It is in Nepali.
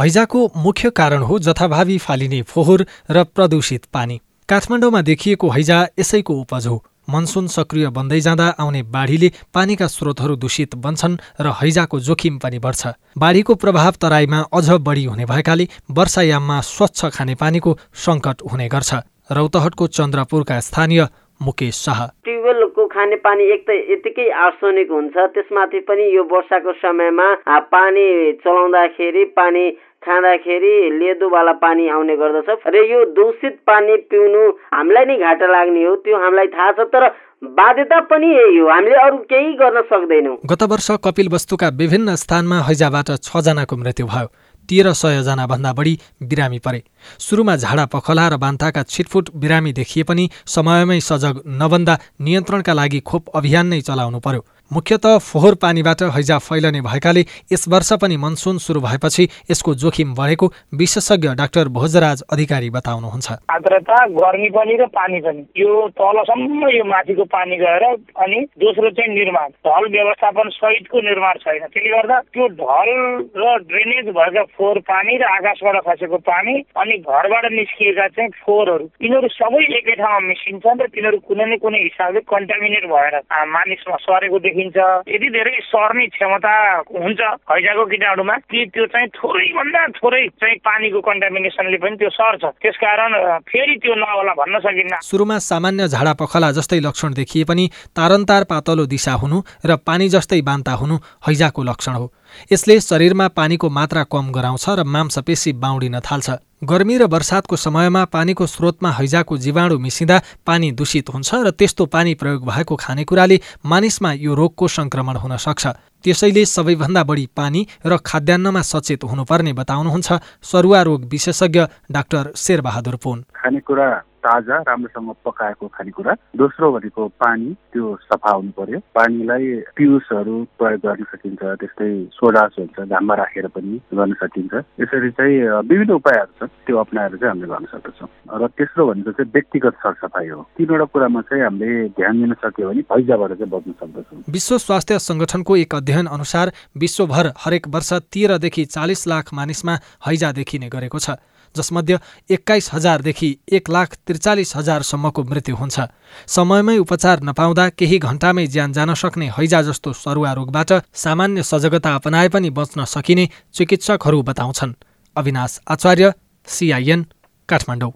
हैजाको मुख्य कारण हो जथाभावी फालिने फोहोर र प्रदूषित पानी। काठमाडौँमा देखिएको हैजा यसैको उपज हो। मनसुन सक्रिय बन्दै जाँदा आउने बाढीले पानीका स्रोतहरू दूषित बन्छन् र हैजाको जोखिम पनि बढ्छ। बाढीको प्रभाव तराईमा अझ बढी हुने भएकाले वर्षायाममा स्वच्छ खानेपानीको सङ्कट हुने गर्छ। रौतहटको चन्द्रपुरका स्थानीय मुकेश शाह। ट्युबवेलको खाने पानी एक त यतिकै आर्सोनिक हुन्छ त्यसमाथि पनि यो वर्षाको समयमा पानी चलाउँदाखेरि पानी खाँदाखेरि लेदोवाला पानी आउने गर्दछ। र यो दूषित पानी पिउनु हामीलाई नै घाटा लाग्ने हो त्यो हामीलाई थाहा छ तर बाध्यता पनि यही हो। हामीले अरू केही गर्न सक्दैनौँ। गत वर्ष कपिल वस्तुका विभिन्न स्थानमा हैजाबाट छजनाको मृत्यु भयो। तेह्र सयजना भन्दा बढी बिरामी परे। सुरुमा झाडा पखला र बान्ताका छिटफुट बिरामी देखिए पनि समयमै सजग नबन्दा नियन्त्रणका लागि खोप अभियान नै चलाउनु पर्यो। मुख्यत फोहोर पानीबाट हैजा फैलने भएकाले यस वर्ष पनि मनसुन सुरु भएपछि यसको जोखिम बढेको विशेषज्ञ डाक्टर भोजराज अधिकारी बताउनुहुन्छ। आर्द्रता गर्मी पनि र पानी पनि। यो तलसम्म यो माथिको पानी गएर अनि दोस्रो चाहिँ निर्माण। ढल व्यवस्थापन सहितको निर्माण छैन। त्यसले गर्दा त्यो ढल र ड्रेनेज भएका फोहोर पानी र आकाशबाट खसेको पानी अनि घरबाट निस्किएका चाहिँ फोहोरहरू यिनीहरू सबै एकै ठाउँमा मिसिन्छन् र तिनीहरू कुनै न कुनै हिसाबले कन्टामिनेट भएर मानिसमा सरेको देखि देखिन्छ। यदि धेरै सर्ने क्षमता हुन्छ हैजाको किटाणुमा कि त्यो चाहिँ थोरैभन्दा थोरै चाहिँ पानीको कन्टामिनेसनले पनि त्यो सर्छ। त्यसकारण फेरि त्यो नहोला भन्न सकिन्न। सुरुमा सामान्य झाडा पखला जस्तै लक्षण देखिए पनि तारन्तार पातलो दिशा हुनु र पानी जस्तै बान्ता हुनु हैजाको लक्षण हो। यसले शरीरमा पानीको मात्रा कम गराउँछ र मांसपेशी बाउडिन थाल्छ। गर्मी र वर्षातको समयमा पानीको स्रोतमा हैजाको जीवाणु मिसिँदा पानी दूषित हुन्छ र त्यस्तो पानी प्रयोग भएको खानेकुराले मानिसमा यो रोगको संक्रमण हुन सक्छ। त्यसैले सबैभन्दा बढी पानी र खाद्यान्नमा सचेत हुनुपर्ने बताउनुहुन्छ सरुवा रोग विशेषज्ञ डाक्टर शेरबहादुर पुन। खानेकुरा ताजा राम्रोसँग पकाएको खानेकुरा। दोस्रो भनेको पानी त्यो सफा हुनु पर्यो पानीलाई पियुसहरू प्रयोग गर्न सकिन्छ त्यस्तै सोडास हुन्छ घाममा राखेर पनि गर्न सकिन्छ। यसरी चाहिँ विभिन्न उपायहरू छन् त्यो अप्नाएर चाहिँ हामीले गर्न सक्दछौँ। र तेस्रो भनेको चाहिँ व्यक्तिगत सरसफाइ हो। तिनवटा कुरामा चाहिँ हामीले ध्यान दिन सक्यो भने हैजाबाट चाहिँ बच्न सक्दछौँ। विश्व स्वास्थ्य संगठनको एक अध्ययन अनुसार विश्वभर हरेक वर्ष तेह्रदेखि चालिस लाख मानिसमा हैजा देखिने गरेको छ। जसमध्ये एक्काइस हजारदेखि एक लाख त्रिचालिस हजारसम्मको मृत्यु हुन्छ। समयमै उपचार नपाउँदा केही घण्टामै ज्यान जान सक्ने हैजा जस्तो सरुवा रोगबाट सामान्य सजगता अपनाए पनि बच्न सकिने चिकित्सकहरू बताउँछन्। अविनाश आचार्य सिआइएन काठमाडौँ।